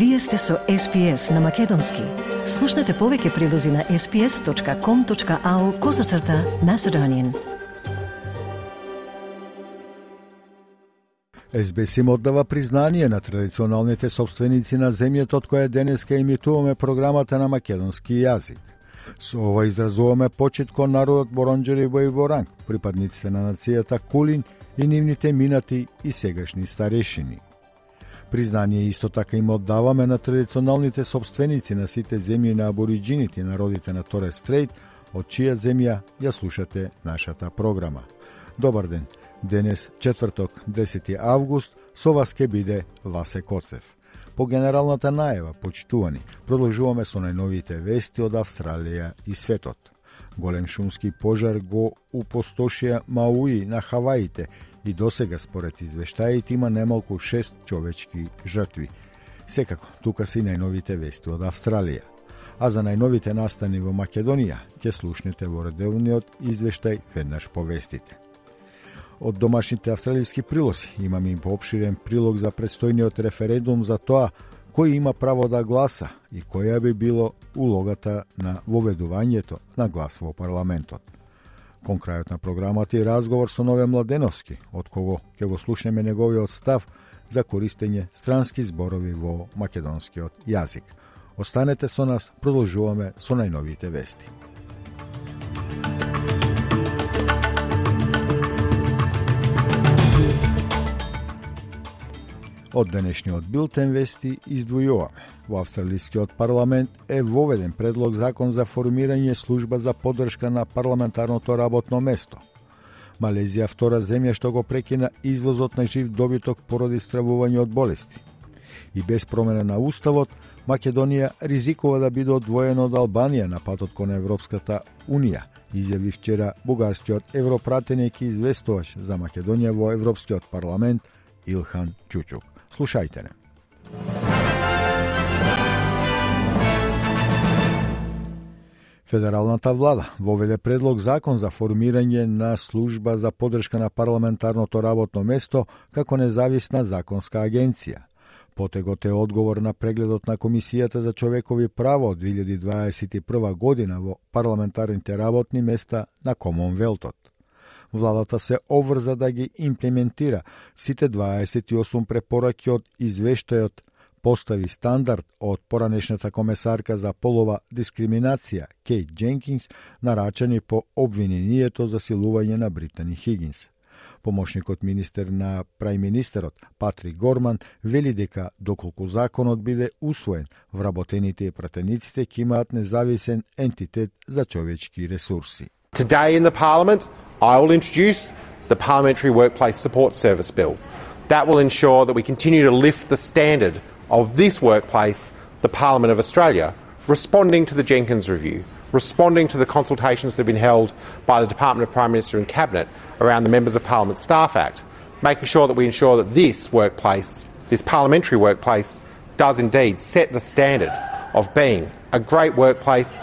Вие сте со SPS на Македонски. Слушнете повеќе прилози на sps.com.au козацрта на Седонин. СБС им оддава признание на традиционалните собственици на земјата од која денеска емитуваме програмата на македонски јазик. Со ова изразуваме почит кон народот Боронџери во Иворанг, припадниците на нацијата Кулин и нивните минати и сегашни старешини. Признание исто така им оддаваме на традиционалните собственици на сите земји на абориджините народите на Торес Стрейт, од чија земја ја слушате нашата програма. Добар ден, денес четврток 10 август, со вас ке биде Васе Коцев. По генералната најава, почитувани, продолжуваме со најновите вести од Австралија и светот. Голем шумски пожар го упостошија Мауи на Хаваите и досега според извештаите има немалку 6 човечки жртви. Секако, тука се и најновите вести од Австралија. А за најновите настани во Македонија ќе слушнете во редовниот извештај веднаш по вестите. Од домашните австралијски прилози имаме и поопширен прилог за предстојниот референдум за тоа кој има право да гласа и која би било улогата на воведувањето на глас во парламентот. Кон крајот на програмата и разговор со Нове Младеновски, од кого ќе го слушнеме неговиот став за користење странски зборови во македонскиот јазик. Останете со нас, продолжуваме со најновите вести. Од денешниот билтен вести издвојуваме. Во австралискиот парламент е воведен предлог закон за формирање служба за поддршка на парламентарното работно место. Малезија втора земја што го прекина извозот на жив добиток породи стравување од болести. И без промена на уставот, Македонија ризикува да биде одвоена од Албанија на патот кон Европската Унија, изјави вчера бугарскиот европратеник и известувач за Македонија во Европскиот парламент Илхан Чучук. Слушајте не. Федералната влада воведе предлог закон за формирање на служба за подршка на парламентарното работно место како независна законска агенција. Потегот е одговор на прегледот на Комисијата за човекови права од 2021 година во парламентарните работни места на Комонвелтот. Владата се обврза да ги имплементира сите 28 препораки од извештајот постави стандард од поранешната комесарка за полова дискриминација Кейт Дженкинс, нарачани по обвинението за силување на Британи Хигинс. Помошникот министер на прајминистерот Патри Горман вели дека доколку законот биде усвоен, вработените и пратениците ќе имаат независен ентитет за човечки ресурси. Today in the Parliament, I will introduce the Parliamentary Workplace Support Service Bill. That will ensure that we continue to lift the standard of this workplace, the Parliament of Australia, responding to the Jenkins Review, responding to the consultations that have been held by the Department of Prime Minister and Cabinet around the Members of Parliament Staff Act, making sure that we ensure that this workplace, this parliamentary workplace, does indeed set the standard of being a great workplace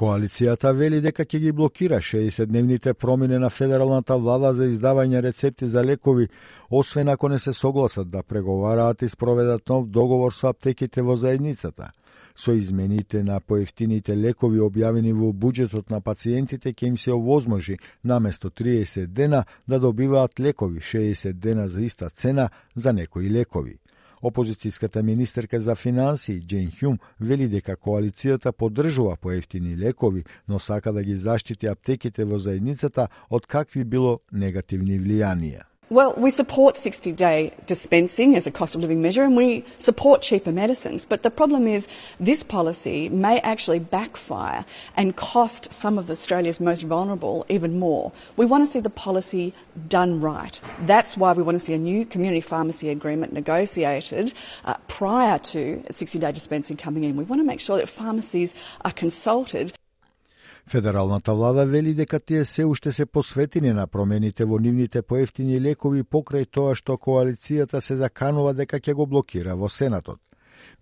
Коалицијата вели дека ќе ги блокира 60-дневните промени на федералната влада за издавање рецепти за лекови, освен ако не се согласат да преговараат и спроведат нов договор со аптеките во заедницата. Со измените на поевтините лекови објавени во буџетот на пациентите ќе им се овозможи наместо 30 дена да добиваат лекови 60 дена за иста цена за некои лекови. Опозицијската министерка за финансии Джен Хјум вели дека коалицијата поддржува поевтини лекови, но сака да ги заштити аптеките во заедницата од какви било негативни влијанија. Well, we support 60 day dispensing as a cost of living measure and we support cheaper medicines. But the problem is this policy may actually backfire and cost some of Australia's most vulnerable even more. We want to see the policy done right. That's why we want to see a new community pharmacy agreement negotiated uh, prior to 60 day dispensing coming in. We want to make sure that pharmacies are consulted Федералната влада вели дека тие се уште се посветени на промените во нивните поевтини лекови покрај тоа што коалицијата се заканува дека ќе го блокира во Сенатот.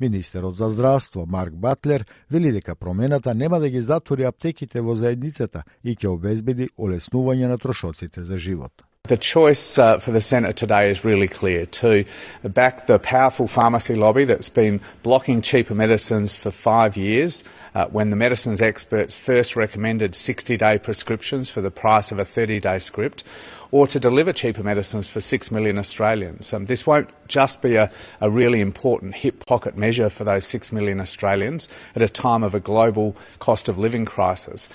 Министерот за здравство Марк Батлер вели дека промената нема да ги затвори аптеките во заедницата и ќе обезбеди олеснување на трошоците за живот. The choice uh, for the Senate today is really clear to back the powerful pharmacy lobby that's been blocking cheaper medicines for five years. Uh, when the medicines experts first recommended 60 day prescriptions for the price of a 30 day script, or to deliver cheaper medicines for 6 million Australians. Um, this won't just be a, a really important hip pocket measure for those 6 million Australians at a time of a global cost of living crisis.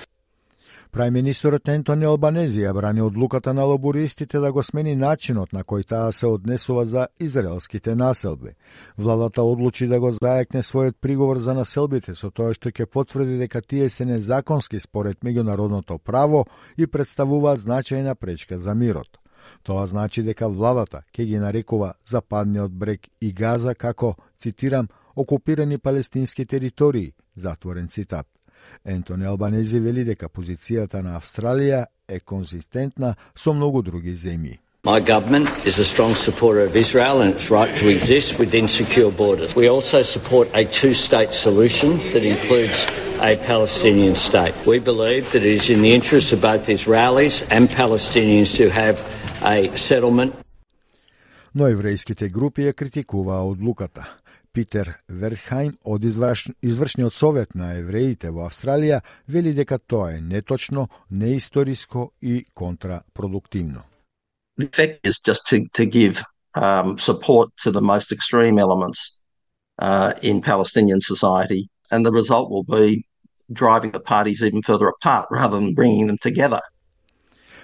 Прајминистерот Ентони Албанези ја брани одлуката на лобористите да го смени начинот на кој таа се однесува за израелските населби. Владата одлучи да го зајакне својот приговор за населбите со тоа што ќе потврди дека тие се незаконски според меѓународното право и представуваат значајна пречка за мирот. Тоа значи дека владата ќе ги нарекува западниот брег и Газа како, цитирам, окупирани палестински територии, затворен цитат. Ентони Албанези вели дека позицијата на Австралија е конзистентна со многу други земји. My government is a strong supporter of Israel and its right to exist within secure borders. We also support a two state solution that includes a Palestinian state. We believe that it is in the interests of both Israelis and Palestinians to have a settlement. Но еврејските групи ја критикуваа одлуката. Питер Вертхайм од изврш... извршниот совет на евреите во Австралија вели дека тоа е неточно, неисториско и контрапродуктивно. The effect is just to, to give um, support to the most extreme elements uh, in Palestinian society, and the result will be driving the parties even further apart rather than bringing them together.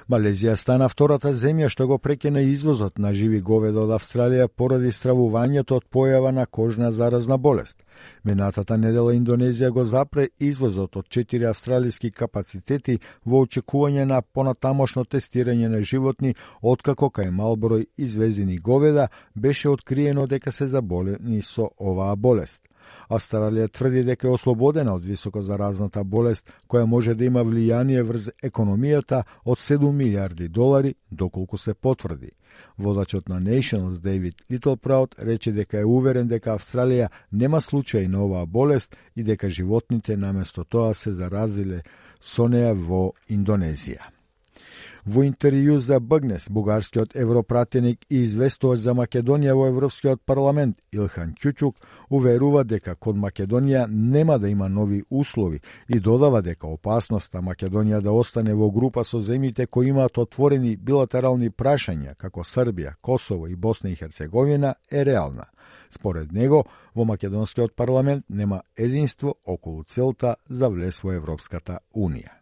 Малезија стана втората земја што го прекина извозот на живи говеда од Австралија поради стравувањето од појава на кожна заразна болест. Минатата недела Индонезија го запре извозот од четири австралиски капацитети во очекување на понатамошно тестирање на животни, откако кај мал број извезени говеда беше откриено дека се заболени со оваа болест. Австралија тврди дека е ослободена од високо заразната болест која може да има влијание врз економијата од 7 милиарди долари доколку се потврди. Водачот на Nations Дейвид Литлпраут рече дека е уверен дека Австралија нема случај на оваа болест и дека животните наместо тоа се заразиле со неа во Индонезија. Во интервју за Бъгнес, бугарскиот европратеник и известувач за Македонија во Европскиот парламент Илхан Кјучук уверува дека кон Македонија нема да има нови услови и додава дека опасноста Македонија да остане во група со земјите кои имаат отворени билатерални прашања како Србија, Косово и Босна и Херцеговина е реална. Според него, во Македонскиот парламент нема единство околу целта за влез во Европската Унија.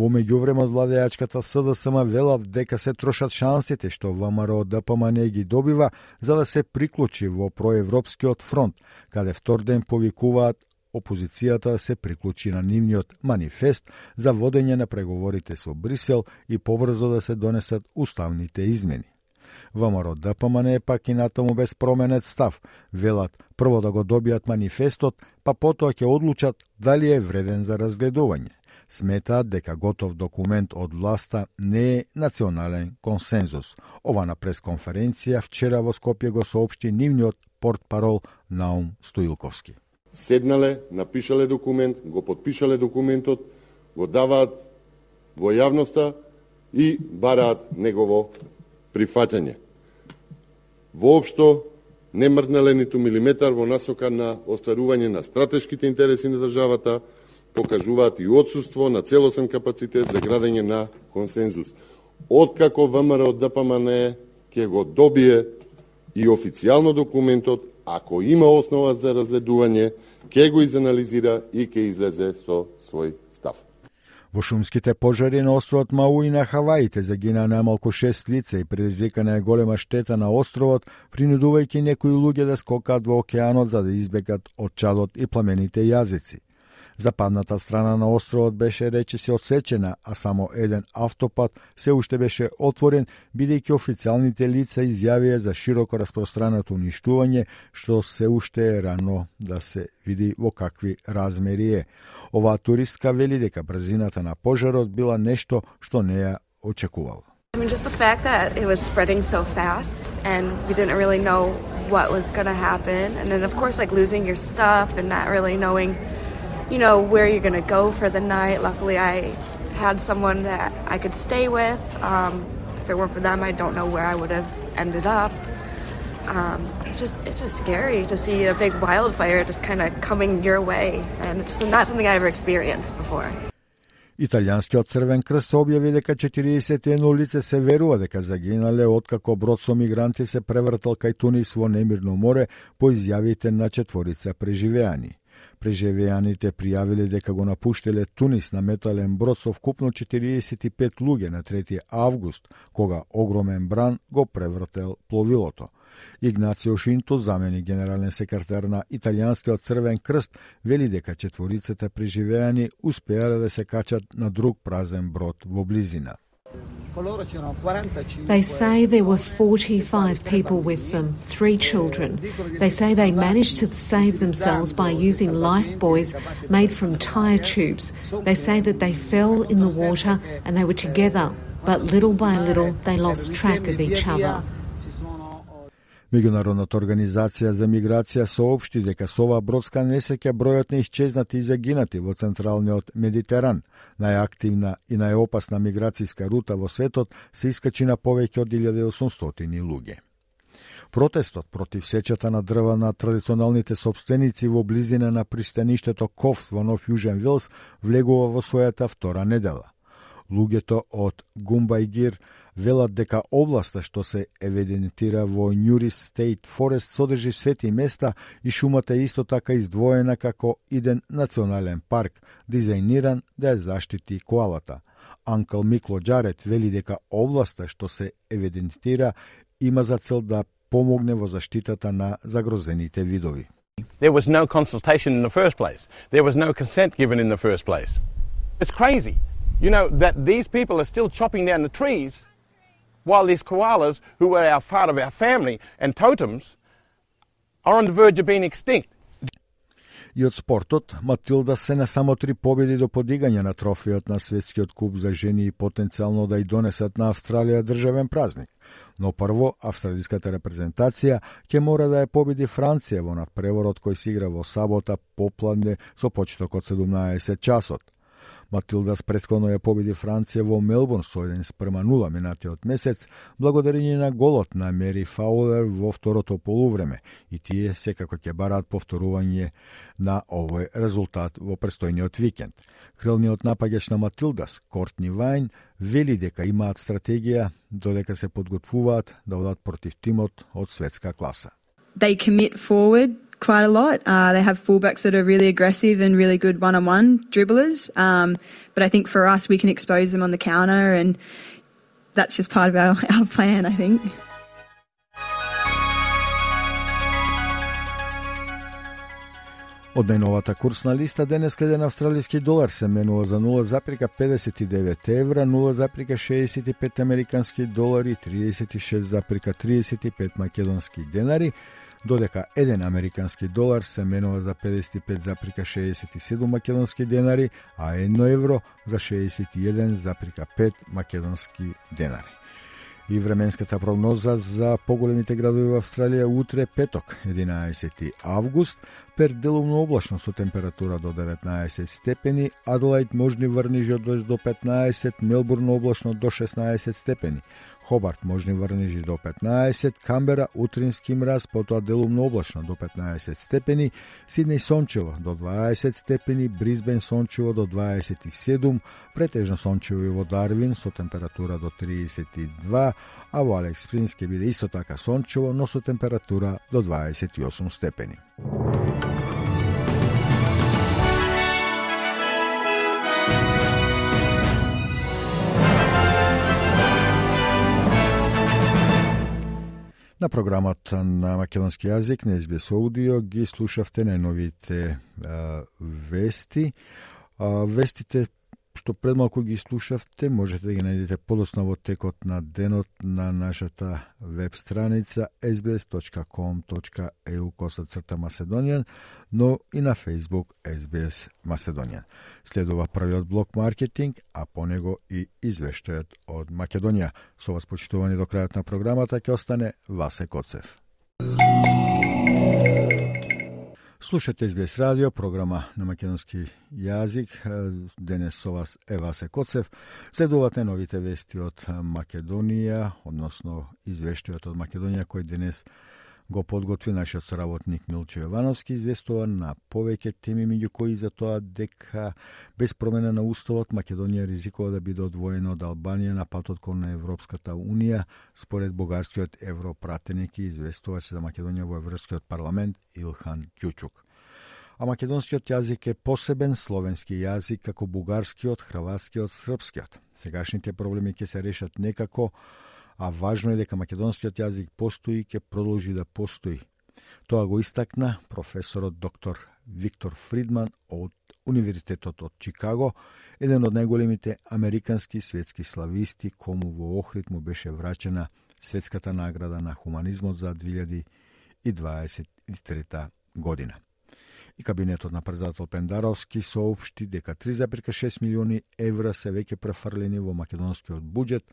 Во меѓувреме владеачката СДСМ велат дека се трошат шансите што ВМРО ДПМН ги добива за да се приклучи во проевропскиот фронт, каде втор ден повикуваат опозицијата се приклучи на нивниот манифест за водење на преговорите со Брисел и побрзо да се донесат уставните измени. ВМРО ДПМН пак и натаму без променет став. Велат прво да го добијат манифестот, па потоа ќе одлучат дали е вреден за разгледување сметаат дека готов документ од власта не е национален консензус. Ова на пресконференција вчера во Скопје го соопшти нивниот портпарол Наум Стоилковски. Седнале, напишале документ, го подпишале документот, го даваат во јавноста и бараат негово прифаќање. Воопшто не мрднале ниту милиметар во насока на остварување на стратешките интереси на државата, покажуваат и одсуство на целосен капацитет за градење на консензус. Откако ВМРО ДПМН ќе го добие и официјално документот, ако има основа за разледување, ќе го изанализира и ќе излезе со свој став. Во шумските пожари на островот Мауи на Хаваите загина најмалку шест лица и предизвикана е голема штета на островот, принудувајќи некои луѓе да скокаат во океанот за да избегат од чадот и пламените јазици. Западната страна на островот беше речиси отсечена, а само еден автопат се уште беше отворен, бидејќи официјалните лица изјавија за широко распространато уништување, што се уште е рано да се види во какви размери е. Оваа туристка вели дека брзината на пожарот била нешто што не ја очекувала. I mean, just the fact that it was spreading so fast and we didn't really know what was going to happen. And then, of course, like losing your stuff and not really knowing you know, where you're going to go for the night. Luckily, I had someone that I could stay with. Um, it weren't for them, I don't know where I would have ended up. Um, it's just it's just scary to see a big wildfire just kind of coming your way, and it's not something I ever experienced before. Италијанскиот Црвен крст објави дека 41 лице се верува дека загинале откако брод со мигранти се превртал кај Тунис во немирно море по изјавите на четворица преживеани. Преживеаните пријавиле дека го напуштеле Тунис на метален брод со вкупно 45 луѓе на 3 август, кога огромен бран го превртел пловилото. Игнацио Шинто, замени генерален секретар на Италијанскиот Црвен крст, вели дека четворицата преживеани успеале да се качат на друг празен брод во близина. They say there were 45 people with them, three children. They say they managed to save themselves by using life buoys made from tyre tubes. They say that they fell in the water and they were together, but little by little they lost track of each other. Меѓународната организација за миграција соопшти дека со оваа бродска несеќа бројот на исчезнати и загинати во централниот Медитеран, најактивна и најопасна миграцијска рута во светот, се искачи на повеќе од 1800 луѓе. Протестот против сечата на дрва на традиционалните собственици во близина на пристаништето Ковс во Нов Јужен Вилс влегува во својата втора недела. Луѓето од Гумбајгир велат дека областа што се евидентира во Нюри Стейт Форест содржи свети места и шумата е исто така издвоена како иден национален парк, дизајниран да ја заштити коалата. Анкл Микло Джарет вели дека областа што се евидентира има за цел да помогне во заштитата на загрозените видови. There was no consultation in the first place. There was no consent given in the first place. It's crazy, you know, that these people are still chopping down the trees while these koalas, who are our part of our family and totems, are on the verge of being extinct. И од спортот, Матилда се на само три победи до подигање на трофејот на светскиот куп за жени и потенцијално да ја донесат на Австралија државен празник. Но прво, австралиската репрезентација ќе мора да ја победи Франција во надпреворот кој се игра во сабота попладне со почеток од 17 часот. Матилдас предходно ја победи Франција во Мелбурн со 1 спрема 0 минатиот месец, благодарение на голот на Мери Фаулер во второто полувреме и тие секако ќе бараат повторување на овој резултат во престојниот викенд. Крилниот напаѓач на Матилдас, Кортни Вајн, вели дека имаат стратегија додека се подготвуваат да одат против тимот од светска класа. They commit forward quite a lot. Uh, they have fullbacks that are really aggressive and really good one on one dribblers. Um, but I think for us, we can expose them on the counter, and that's just part of our, our plan, I think. Од најновата курсна листа денес еден австралиски долар се менува за 0,59 евра, 0,65 американски долари, 36,35 македонски денари, додека еден американски долар се менува за 55,67 македонски денари, а едно евро за 61,5 македонски денари. И временската прогноза за поголемите градови во Австралија утре петок, 11 август, делумно облачно со температура до 19 степени, Аделаид можни врнижи од до 15, Мелбурн облачно до 16 степени, Хобарт можни врнежи до 15, Камбера утрински мраз, потоа делумно облачно до 15 степени, Сиднеј сончево до 20 степени, Бризбен сончево до 27, претежно сончево и во Дарвин со температура до 32, а во Алекс Принс ќе биде исто така сончево, но со температура до 28 степени. На програмата на македонски јазик на СБС Аудио ги слушавте најновите вести. А, вестите што предмалку ги слушавте, можете да ги најдете подоцна во текот на денот на нашата веб страница sbs.com.eu косацрта Macedonian, но и на Facebook SBS Macedonian. Следува првиот блок маркетинг, а по него и извештајот од Македонија. Со вас почитувани до крајот на програмата ќе остане Васе Коцев. Слушате СБС радио, програма на македонски јазик. Денес со вас е Васе Коцев. Следувате новите вести од Македонија, односно извештајот од Македонија кој денес го подготви нашиот соработник Милчо Јовановски, известува на повеќе теми, меѓу кои за тоа дека без промена на уставот Македонија ризикува да биде одвоена од Албанија на патот кон Европската Унија, според бугарскиот европратеник и известувач за Македонија во Европскиот парламент Илхан Кјучук. А македонскиот јазик е посебен словенски јазик како бугарскиот, хрватскиот, српскиот. Сегашните проблеми ќе се решат некако, а важно е дека македонскиот јазик постои и ќе продолжи да постои. Тоа го истакна професорот доктор Виктор Фридман од Универзитетот од Чикаго, еден од најголемите американски светски слависти, кому во Охрид му беше врачена светската награда на хуманизмот за 2023 година. И кабинетот на председател Пендаровски соопшти дека 3,6 милиони евра се веќе префрлени во македонскиот буџет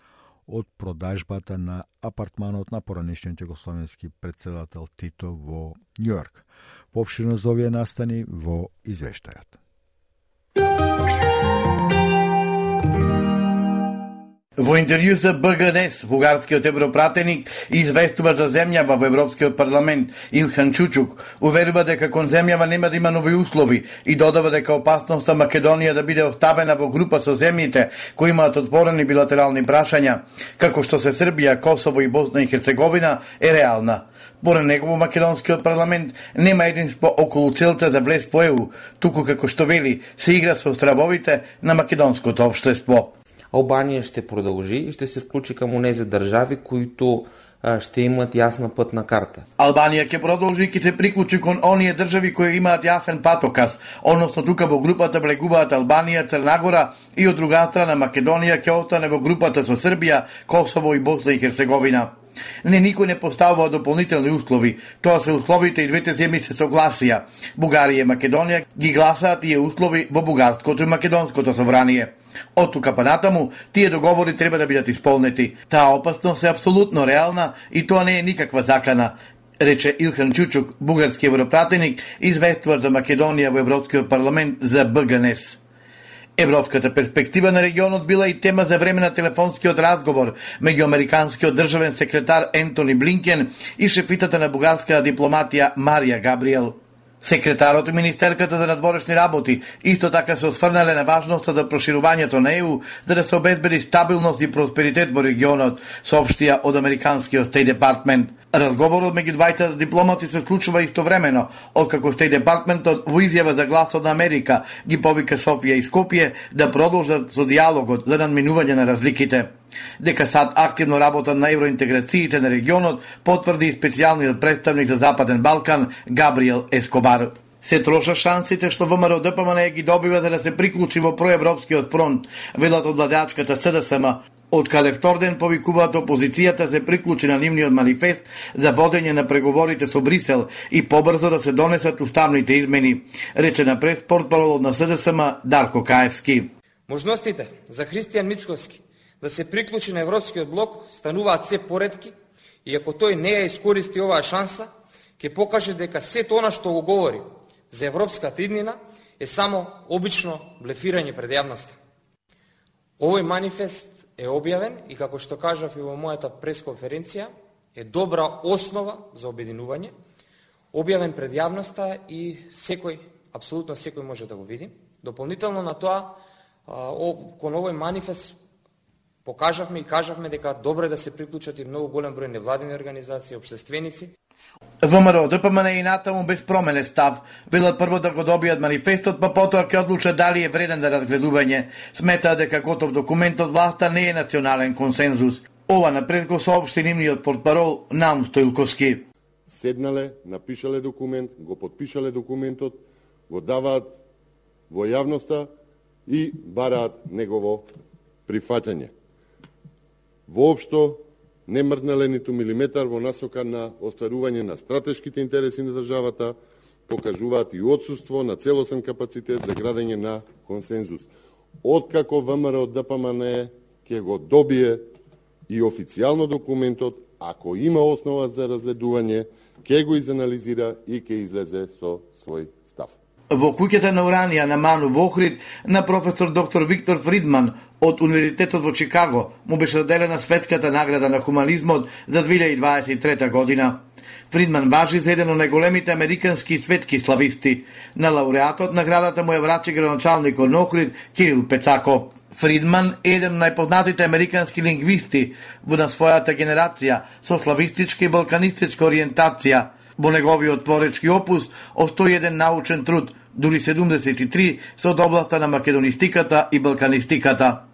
од продажбата на апартманот на поранешниот југословенски председател Тито во Њујорк. Попширно за овие настани во извештајот. Во интервју за БГДС, бугарскиот европратеник известува за земјава во Европскиот парламент Илхан Чучук, уверува дека кон земјава нема да има нови услови и додава дека опасноста Македонија да биде оставена во група со земјите кои имаат отворени билатерални прашања, како што се Србија, Косово и Босна и Херцеговина, е реална. Поред негово македонскиот парламент нема единство околу целта да за влез по ЕУ, туку како што вели се игра со стравовите на македонското општество. Албанија ще продължи и ще се вклучи към онези държави, които ще имат јасна пътна карта. Албанија ќе продолжи и ќе се приклучи кон оние држави кои имаат јасен патоказ, односно тука во групата влегуваат Албанија, Црнагора и од друга страна Македонија ќе остане во групата со Србија, Косово и Босна и Херцеговина. Не никој не поставува дополнителни услови. Тоа се условите и двете земји се согласија. Бугарија и Македонија ги гласаат тие услови во бугарското и македонското собрание. Од тука па натаму, тие договори треба да бидат исполнети. Таа опасност е апсолутно реална и тоа не е никаква закана, рече Илхан Чучук, бугарски европратеник, известувар за Македонија во Европскиот парламент за БГНС. Европската перспектива на регионот била и тема за време на телефонскиот разговор меѓу американскиот државен секретар Ентони Блинкен и шефитата на бугарска дипломатија Марија Габриел. Секретарот и министерката за надворешни работи исто така се осврнале на важноста за проширувањето на ЕУ за да се обезбеди стабилност и просперитет во регионот, соопштија од американскиот Стейт Департмент. Разговорот меѓу двајца дипломати се случува истовремено, откако Стейт Департментот во изјава за гласот на Америка ги повика Софија и Скопје да продолжат со диалогот за надминување на разликите. Дека САД активно работа на евроинтеграциите на регионот, потврди и специјалниот представник за Западен Балкан Габриел Ескобар. Се троша шансите што ВМРО ДПМН ги добива за да се приклучи во проевропскиот фронт, велат од владеачката СДСМ, Од калефторден повикуваат опозицијата се приклучи на нивниот манифест за водење на преговорите со Брисел и побрзо да се донесат уставните измени, рече на прес портпаролот на СДСМ Дарко Каевски. Можностите за Христијан Мицковски да се приклучи на Европскиот блок стануваат се поредки и ако тој не ја искористи оваа шанса, ќе покаже дека сето она што го говори за европската иднина е само обично блефирање пред јавноста. Овој манифест е објавен и како што кажав и во мојата пресконференција, е добра основа за обединување, објавен пред јавноста и секој, апсолутно секој може да го види. Дополнително на тоа, кон овој манифест покажавме и кажавме дека добро е да се приклучат и многу голем број невладени организации, обштественици. ВМРО ДПМН и натаму без промене став. Велат прво да го добијат манифестот, па потоа ќе одлучат дали е вреден за разгледување. Смета дека готов документ од власта не е национален консензус. Ова напред го соопшти нивниот портпарол Нам Стоилковски. Седнале, напишале документ, го подпишале документот, го даваат во јавноста и бараат негово прифаќање воопшто не мрднале ниту милиметар во насока на остварување на стратешките интереси на државата, покажуваат и отсутство на целосен капацитет за градење на консензус. Откако ВМРО ДПМН ќе го добие и официјално документот, ако има основа за разледување, ќе го изанализира и ќе излезе со свој. Во куќата на Уранија на Ману во Охрид на професор доктор Виктор Фридман од Универзитетот во Чикаго му беше доделена светската награда на хуманизмот за 2023 година. Фридман важи за еден од најголемите американски светски слависти. На лауреатот наградата му ја врачи градоначалникот на Охрид Кирил Пецако. Фридман е еден од најпознатите американски лингвисти во на својата генерација со славистичка и балканистичка ориентација. Во неговиот творечки опус остои еден научен труд, дури 73 со од областа на македонистиката и балканистиката.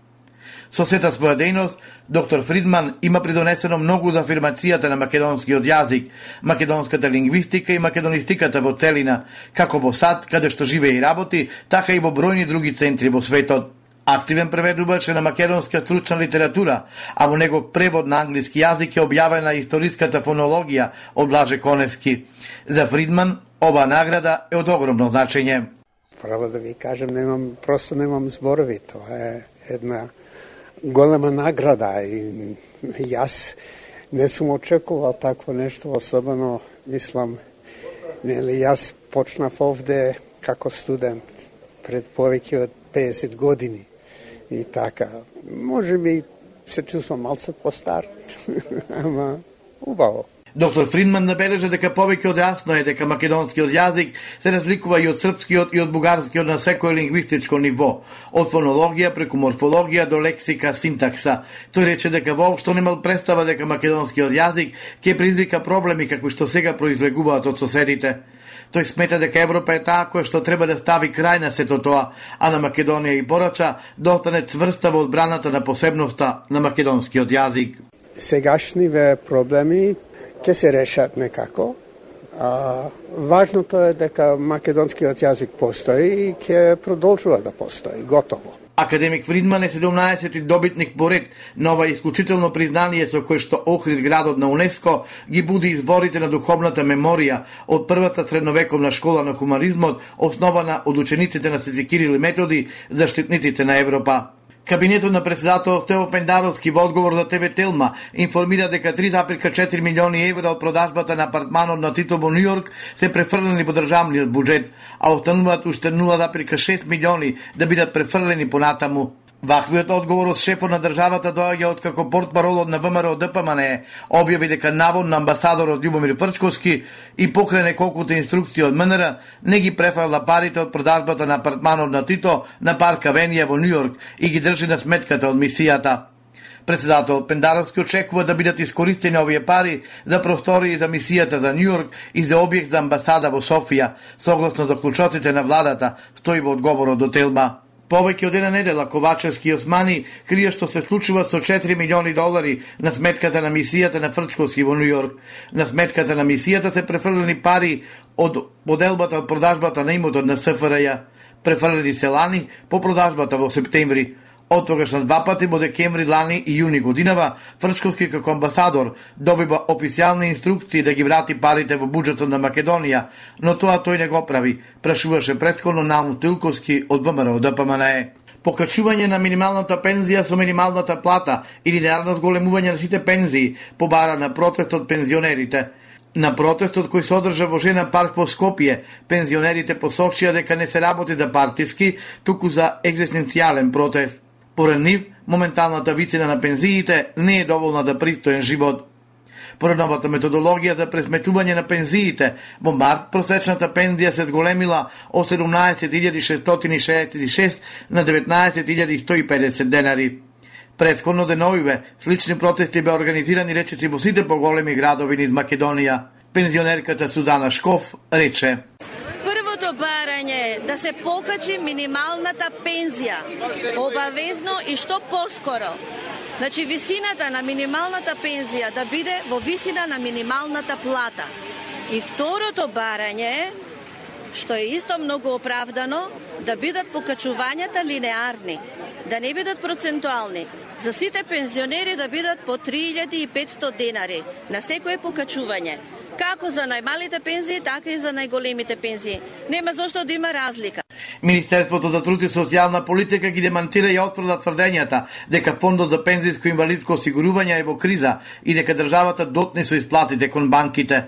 Со сета своја дејност, доктор Фридман има придонесено многу за афирмацијата на македонскиот јазик, македонската лингвистика и македонистиката во целина, како во САД, каде што живее и работи, така и во бројни други центри во светот. Активен преведувач е на македонска стручна литература, а во него превод на англиски јазик е објавена историската фонологија од Блаже Коневски. За Фридман, ова награда е од огромно значење. Право да ви кажам, немам, просто немам зборови. Тоа е една голема награда и јас не сум очекувал такво нешто, особено мислам, нели јас почнав овде како студент пред повеќе од 50 години и така. Може би се чувствам малце постар, ама убаво. Доктор Фридман набележа дека повеќе од јасно е дека македонскиот јазик се разликува и од српскиот и од бугарскиот на секој лингвистичко ниво, од фонологија преку морфологија до лексика, синтакса. Тој рече дека воопшто немал представа дека македонскиот јазик ќе призвика проблеми како што сега произлегуваат од соседите. Тој смета дека Европа е таа која што треба да стави крај на сето тоа, а на Македонија и порача да остане цврста во одбраната на посебноста на македонскиот јазик. Сегашниве проблеми ќе се решат некако. А, важното е дека македонскиот јазик постои и ќе продолжува да постои. Готово. Академик Фридман е 17 добитник поред на ова исклучително признание со кое што Охрид градот на УНЕСКО ги буди изворите на духовната меморија од првата средновековна школа на хуманизмот основана од учениците на Свети Кирил и Методи, заштитниците на Европа. Кабинетот на председател Тео Пендаровски во одговор за ТВ Телма информира дека 3,4 милиони евра од продажбата на апартманот на Тито во Нью-Йорк се префрлени по државниот буџет, а остануваат уште 0,6 милиони да бидат префрлени понатаму. Ваквиот одговор од шефот на државата доаѓа од како портпаролот на ВМРО ДПМН објави дека наводно амбасадорот Љубомир Фрчковски и покрај неколкуте инструкции од МНР не ги префала парите од продажбата на апартманот на Тито на парк Авенија во Њујорк и ги држи на сметката од мисијата. Председател Пендаровски очекува да бидат искористени овие пари за простори за мисијата за Њујорк и за објект за амбасада во Софија, согласно заклучоците на владата, стои во одговорот до Телма. Повеќе од една недела Ковачевски Османи крие што се случува со 4 милиони долари на сметката на мисијата на Фрчковски во Нью Йорк. На сметката на мисијата се префрлени пари од поделбата од продажбата на имотот на СФРЈ. Префрлени се лани по продажбата во септември. Од тогаш на два пати во декември, лани и јуни годинава, Фрчковски како амбасадор добива официјални инструкции да ги врати парите во буџетот на Македонија, но тоа тој не го прави, прашуваше предходно Наум Тилковски од ВМРО ДПМНЕ. Покачување на минималната пензија со минималната плата или линеарно зголемување на сите пензии побара на протест од пензионерите. На протестот кој се одржа во Жена парк во Скопје, пензионерите посочија дека не се работи за партиски, туку за екзистенцијален протест. Поред нив, моменталната висина на пензиите не е доволна да пристоен живот. Поред новата методологија за пресметување на пензиите, во март просечната пензија се зголемила од 17.666 на 19.150 денари. Предходно деновиве, слични протести беа организирани речеси во сите поголеми градови низ Македонија. Пензионерката Судана Шков рече барање да се покачи минималната пензија обавезно и што поскоро. Значи висината на минималната пензија да биде во висина на минималната плата. И второто барање што е исто многу оправдано, да бидат покачувањата линеарни, да не бидат процентуални. За сите пензионери да бидат по 3500 денари на секое покачување како за најмалите пензии, така и за најголемите пензии. Нема зошто да има разлика. Министерството за труд и социјална политика ги демантира и отфрла тврдењата дека фондот за пензиско инвалидско осигурување е во криза и дека државата дотни со исплатите кон банките.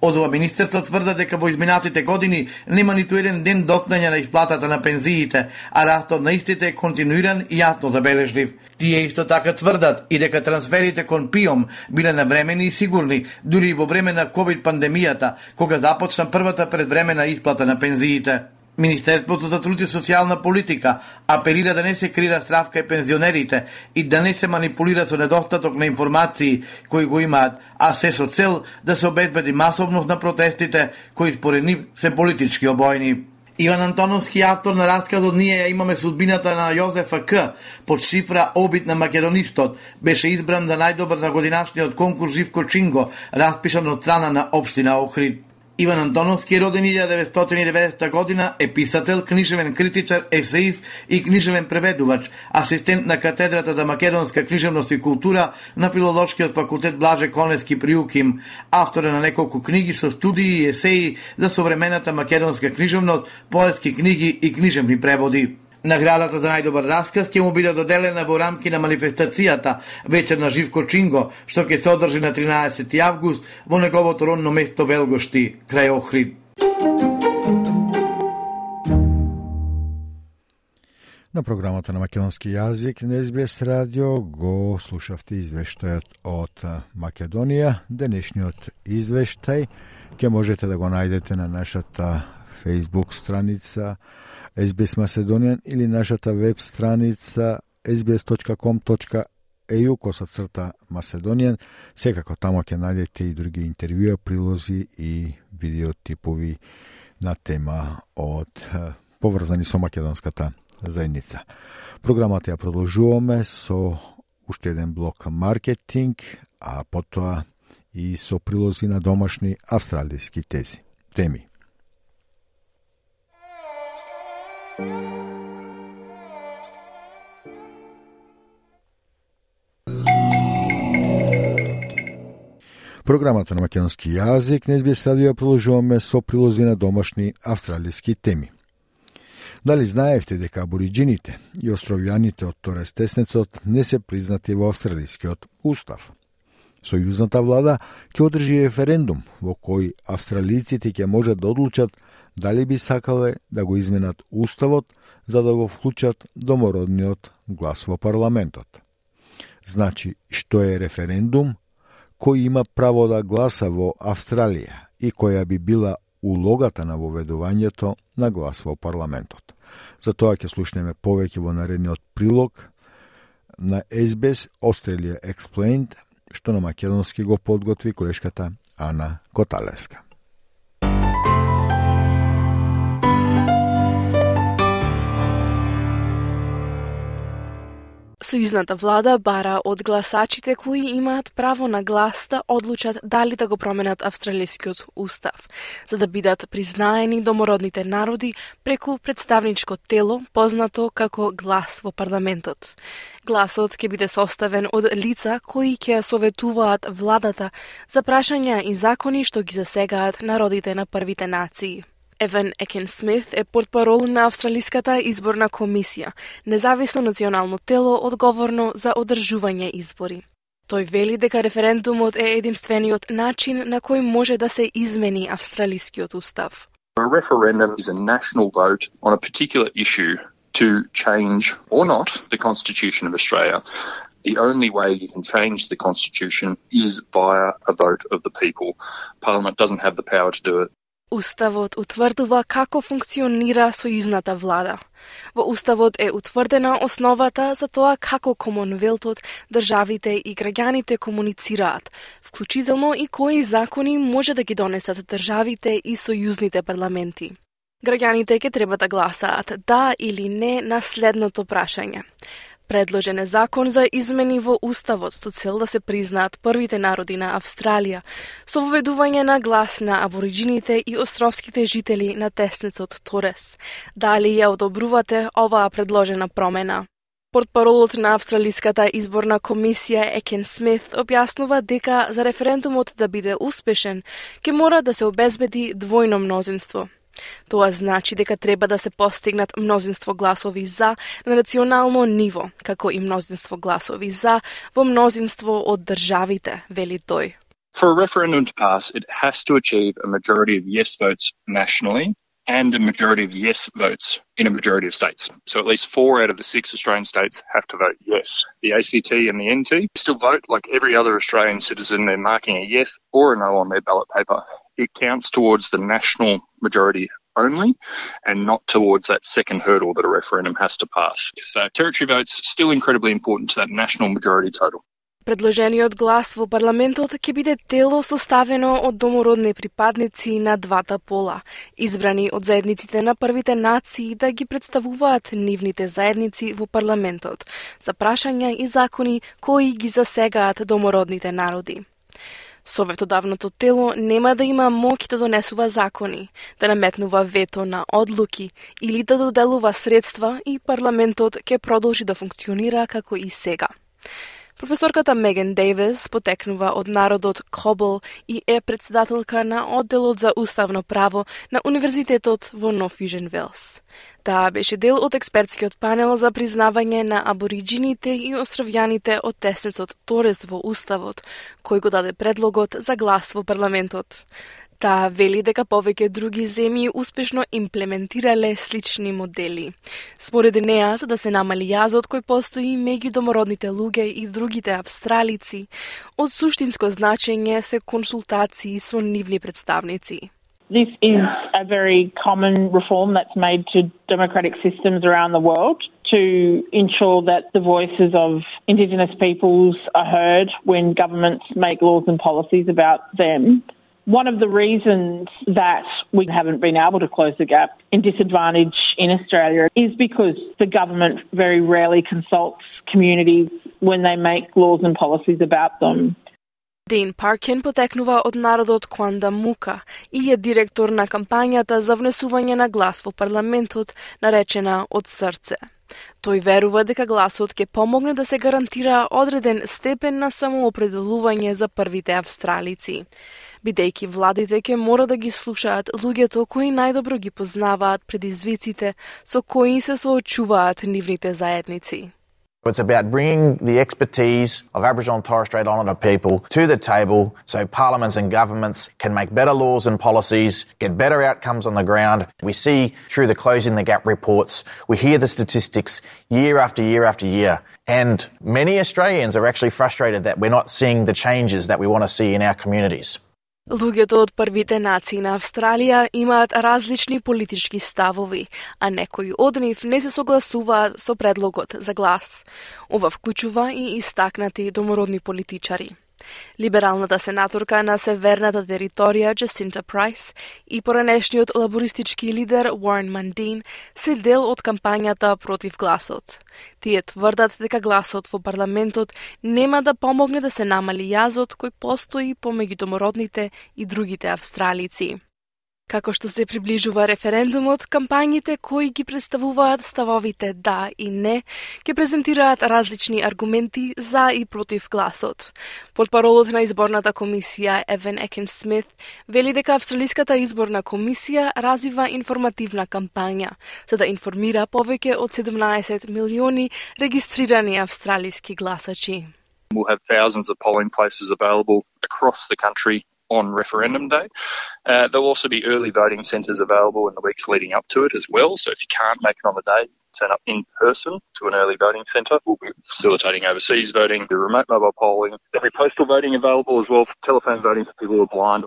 Од ова министерство тврда дека во изминатите години нема ниту еден ден дотнање на исплатата на пензиите, а растот на истите е континуиран и јасно забележлив. Тие исто така тврдат и дека трансферите кон ПИОМ биле навремени и сигурни, дури и во време на COVID пандемијата, кога започна првата предвремена исплата на пензиите. Министерството за труд и социјална политика апелира да не се крира стравка и пензионерите и да не се манипулира со недостаток на информации кои го имаат, а се со цел да се обезбеди масовност на протестите кои според нив се политички обојни. Иван Антоновски, автор на расказот Ние имаме судбината на Јозефа К. под шифра Обид на македонистот, беше избран за најдобар на годинашниот конкурс Живко Чинго, распишан од страна на Обштина Охрид. Иван Антоновски е роден 1990 година, е писател, книжевен критичар, есеист и книжевен преведувач, асистент на катедрата за македонска книжевност и култура на Филолошкиот факултет Блаже Конески при УКИМ, автор на неколку книги со студии и есеи за современата македонска книжевност, поетски книги и книжевни преводи. Наградата за најдобар расказ ќе му биде доделена во рамки на манифестацијата вечер на Живко Чинго, што ќе се одржи на 13 август во неговото родно место Велгошти, крај Охрид. На програмата на македонски јазик на СБС радио го слушавте извештајот од Македонија. Денешниот извештај ќе можете да го најдете на нашата Facebook страница SBS Macedonian или нашата веб страница sbs.com.eu коса црта Macedonian. Секако тамо ќе најдете и други интервјуа, прилози и видеотипови на тема од поврзани со македонската заедница. Програмата ја продолжуваме со уште еден блок маркетинг, а потоа и со прилози на домашни австралијски тези, теми. Програмата на македонски јазик не би следија продолжуваме со прилози на домашни австралиски теми. Дали знаевте дека абориджините и островјаните од Торес Теснецот не се признати во австралискиот устав? Сојузната влада ќе одржи референдум во кој австралиците ќе можат да одлучат дали би сакале да го изменат уставот за да го вклучат домородниот глас во парламентот. Значи, што е референдум, кој има право да гласа во Австралија и која би била улогата на воведувањето на глас во парламентот. За тоа ќе слушнеме повеќе во наредниот прилог на SBS Australia Explained, што на македонски го подготви колешката Ана Коталеска. Сојузната влада бара од гласачите кои имаат право на глас да одлучат дали да го променат австралискиот устав, за да бидат признаени домородните народи преку представничко тело познато како глас во парламентот. Гласот ќе биде составен од лица кои ќе советуваат владата за прашања и закони што ги засегаат народите на првите нации. Еван Екен Смит е портпарол на Австралиската изборна комисија, независно национално тело одговорно за одржување избори. Тој вели дека референдумот е единствениот начин на кој може да се измени австралискиот устав. A referendum is a national vote on a particular issue to change or not the Constitution of Australia. The only way you can change the Constitution is via a vote of the people. Parliament doesn't have the power to do it. Уставот утврдува како функционира сојузната влада. Во Уставот е утврдена основата за тоа како Комонвелтот, државите и граѓаните комуницираат, вклучително и кои закони може да ги донесат државите и сојузните парламенти. Граѓаните ќе треба да гласаат да или не на следното прашање. Предложен е закон за измени во Уставот со цел да се признаат првите народи на Австралија, со воведување на глас на абориджините и островските жители на теснецот Торес. Дали ја одобрувате оваа предложена промена? Портпаролот на Австралиската изборна комисија Екен Смит објаснува дека за референдумот да биде успешен, ќе мора да се обезбеди двојно мнозинство – Тоа значи дека треба да се постигнат мнозинство гласови за на национално ниво, како и мнозинство гласови за во мнозинство од државите, вели тој. For a referendum to pass, it has to achieve a majority of yes votes nationally and a majority of yes votes in a majority of states. So at least four out of the six Australian states have to vote yes. The ACT and the NT still vote like every other Australian citizen. They're marking a yes or a no on their ballot paper. It counts towards the national majority only and not towards that second hurdle that a referendum has to pass. So territory votes still incredibly important to that national majority total. Предложениот глас во парламентот ќе биде тело составено од домородни припадници на двата пола, избрани од заедниците на првите нации да ги представуваат нивните заедници во парламентот за прашања и закони кои ги засегаат домородните народи. Советодавното тело нема да има моќ да донесува закони, да наметнува вето на одлуки или да доделува средства и парламентот ќе продолжи да функционира како и сега. Професорката Меген Дейвис потекнува од народот Кобл и е председателка на одделот за уставно право на Универзитетот во Нов Южен Велс. Таа беше дел од експертскиот панел за признавање на абориджините и островјаните од теснецот Торес во Уставот, кој го даде предлогот за глас во парламентот. Таа вели дека повеќе други земји успешно имплементирале слични модели. Според неа, за да се намали јазот кој постои меѓу домородните луѓе и другите австралици, од суштинско значење се консултации со нивни представници. This is a very common reform that's made to democratic systems around the world to ensure that the voices of Indigenous peoples are heard when governments make laws and policies about them. One of the reasons that we haven't been able to close the gap in disadvantage in Australia is because the government very rarely consults communities when they make laws and policies about them. Дейн Паркин потекнува од народот Кванда Мука и е директор на кампањата за внесување на глас во парламентот, наречена од срце. Тој верува дека гласот ќе помогне да се гарантира одреден степен на самоопределување за првите австралици бидејќи владите ќе мора да ги слушаат луѓето кои најдобро ги познаваат предизвиците со кои се соочуваат нивните заедници. It's about bringing the expertise of Aboriginal and Torres Strait Islander people to the table so parliaments and governments can make better laws and policies, get better outcomes on the ground. We see through the Closing the Gap reports, we hear the statistics year after year after year. And many Australians are actually frustrated that we're not seeing the changes that we want to see in our communities. Луѓето од првите нации на Австралија имаат различни политички ставови, а некои од нив не се согласуваат со предлогот за глас. Ова вклучува и истакнати домородни политичари. Либералната сенаторка на северната територија Джасинта Прайс и поранешниот лабористички лидер Уорн Мандин се дел од кампањата против гласот. Тие тврдат дека гласот во парламентот нема да помогне да се намали јазот кој постои помеѓу домородните и другите австралици. Како што се приближува референдумот, кампањите кои ги представуваат ставовите да и не, ќе презентираат различни аргументи за и против гласот. Портпаролот на изборната комисија Евен Екен Смит вели дека Австралиската изборна комисија развива информативна кампања за да информира повеќе од 17 милиони регистрирани австралиски гласачи. We'll have thousands of polling places available across the country on referendum day. Uh, there'll also be early voting centres available in the weeks leading up to it as well. So if you can't make it on the day, turn up in person to an early voting centre. We'll be facilitating overseas voting, the remote mobile polling. There'll be postal voting available as well for telephone voting for people who are blind.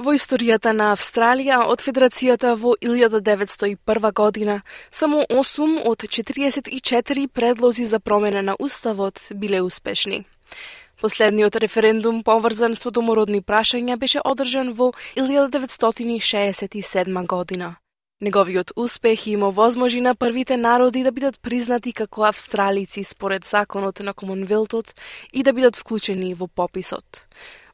Во историјата на Австралија од Федерацијата во 1901 година, само 8 од 44 предлози за промена на Уставот биле успешни. Последниот референдум поврзан со домородни прашања беше одржан во 1967 година. Неговиот успех има возможи на првите народи да бидат признати како австралици според законот на Комонвелтот и да бидат вклучени во пописот.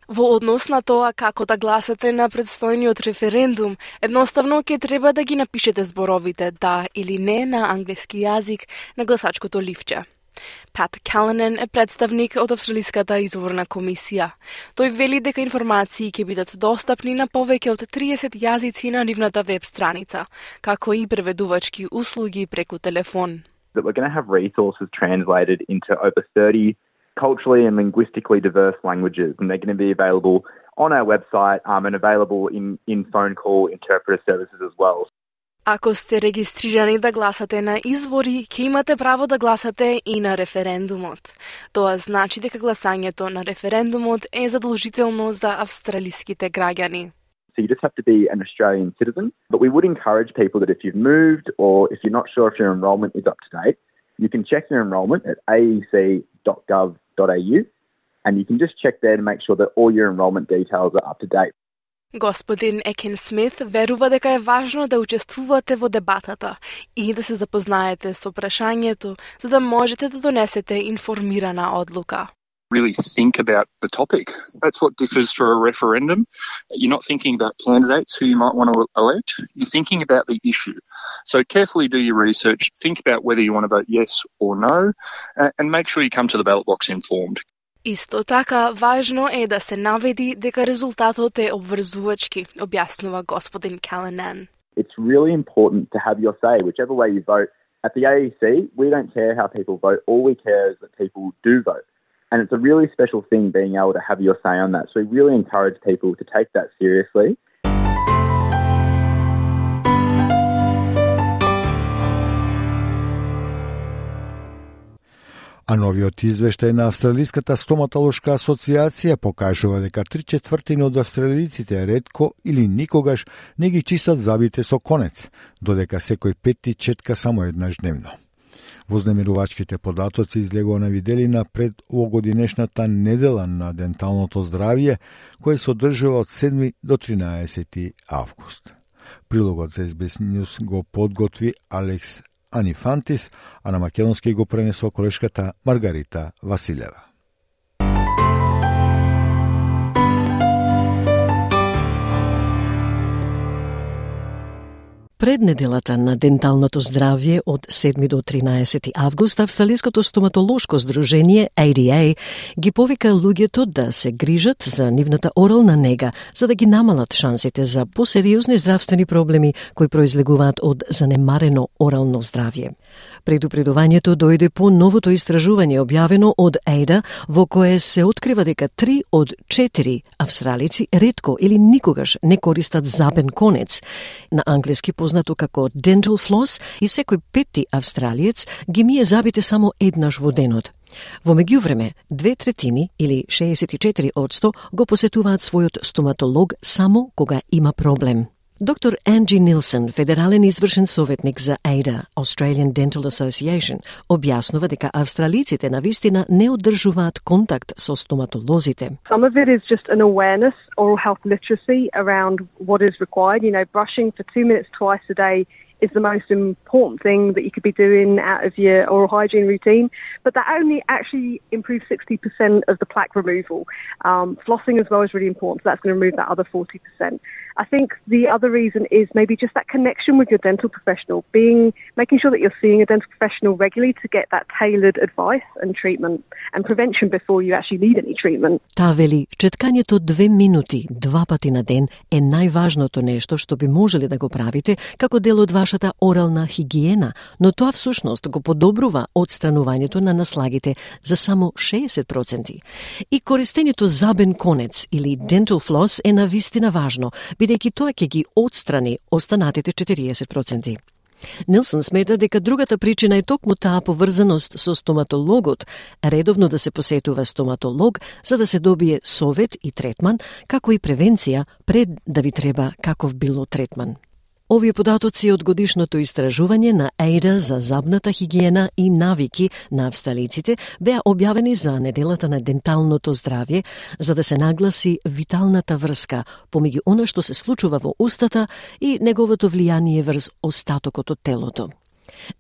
Во однос на тоа како да гласате на предстојниот референдум, едноставно ќе треба да ги напишете зборовите да или не на англиски јазик на гласачкото ливче. Пат Каланен е представник од Австралиската изворна комисија. Тој вели дека информации ќе бидат достапни на повеќе од 30 јазици на нивната веб страница, како и преведувачки услуги преку телефон. That we're going to have resources translated into over 30 culturally and linguistically diverse languages, and they're going to be available on our website um, and available in, in phone call interpreter services as well. Ако сте регистрирани да гласате на избори, ќе имате право да гласате и на референдумот. Тоа значи дека гласањето на референдумот е задолжително за австралиските граѓани. So you just have to be an Australian citizen. But we would encourage people that if you've moved or if you're not sure if your enrolment is up to date, you can check your enrolment at aec.gov.au and you can just check there to make sure that all your enrolment details are up to date. Господин Екин Смит верува дека е важно да учествувате во дебатата и да се запознаете со прашањето за да можете да донесете информирана одлука. really think about the topic. That's what differs for a referendum. You're not thinking about candidates who you might want to elect. You're thinking about the issue. So carefully do your research. Think about whether you want to vote yes or no, uh, and make sure you come to the ballot box informed. Исто така, важно е да се наведи дека резултатот е обврзувачки, објаснува господин Callanan. It's really important to have your say, whichever way you vote. At the AEC, we don't care how people vote. All we care is that people do vote. And it's a really special thing being able to have your say on that. So we really encourage people to take that seriously. А новиот извештај на Австралиската стоматолошка асоциација покажува дека три четвртини од австралиците редко или никогаш не ги чистат забите со конец, додека секој петти четка само еднаш дневно. Вознемирувачките податоци излегува на виделина пред овогодинешната недела на денталното здравје, кој се одржува од 7 до 13 август. Прилогот за SBS News го подготви Алекс Анифантис, а на македонски го пренесо колешката Маргарита Василева. Пред неделата на денталното здравје од 7 до 13 август, Австралиското стоматолошко здружение ADA ги повика луѓето да се грижат за нивната орална нега, за да ги намалат шансите за посериозни здравствени проблеми кои произлегуваат од занемарено орално здравје. Предупредувањето дојде по новото истражување објавено од Ейда, во кое се открива дека 3 од 4 австралици ретко или никогаш не користат забен конец, на англиски познато како dental floss и секој пети австралиец ги мие забите само еднаш во денот. Во меѓувреме, две третини или 64 одсто го посетуваат својот стоматолог само кога има проблем. Доктор Анджи Нилсон, федерален извршен советник за AIDA, Australian Dental Association, објаснува дека австралиците на вистина не одржуваат контакт со стоматолозите. Some of it is just an awareness, oral health literacy around what is required. You know, brushing for two minutes twice a day is the most important thing that you could be doing out of your oral hygiene routine. But that only actually improves 60% of the plaque removal. Um, flossing as well is really important, so that's going to remove that other 40%. I think the other reason is maybe just that connection with your dental professional, being making sure that you're seeing a dental professional regularly to get that tailored advice and treatment and prevention before you actually need any treatment. Таа вели, четкањето две минути, два пати на ден е најважното нешто што би можеле да го правите како дел од вашата орална хигиена, но тоа всушност го подобрува одстранувањето на наслагите за само 60%. И користењето забен конец или dental floss е на вистина важно, бидејќи тоа ќе ги одстрани останатите 40%. Нилсон смета дека другата причина е токму таа поврзаност со стоматологот, редовно да се посетува стоматолог за да се добие совет и третман, како и превенција пред да ви треба каков било третман. Овие податоци од годишното истражување на ЕЙДА за забната хигиена и навики на австралиците беа објавени за неделата на денталното здравје за да се нагласи виталната врска помеѓу она што се случува во устата и неговото влијание врз остатокот од телото.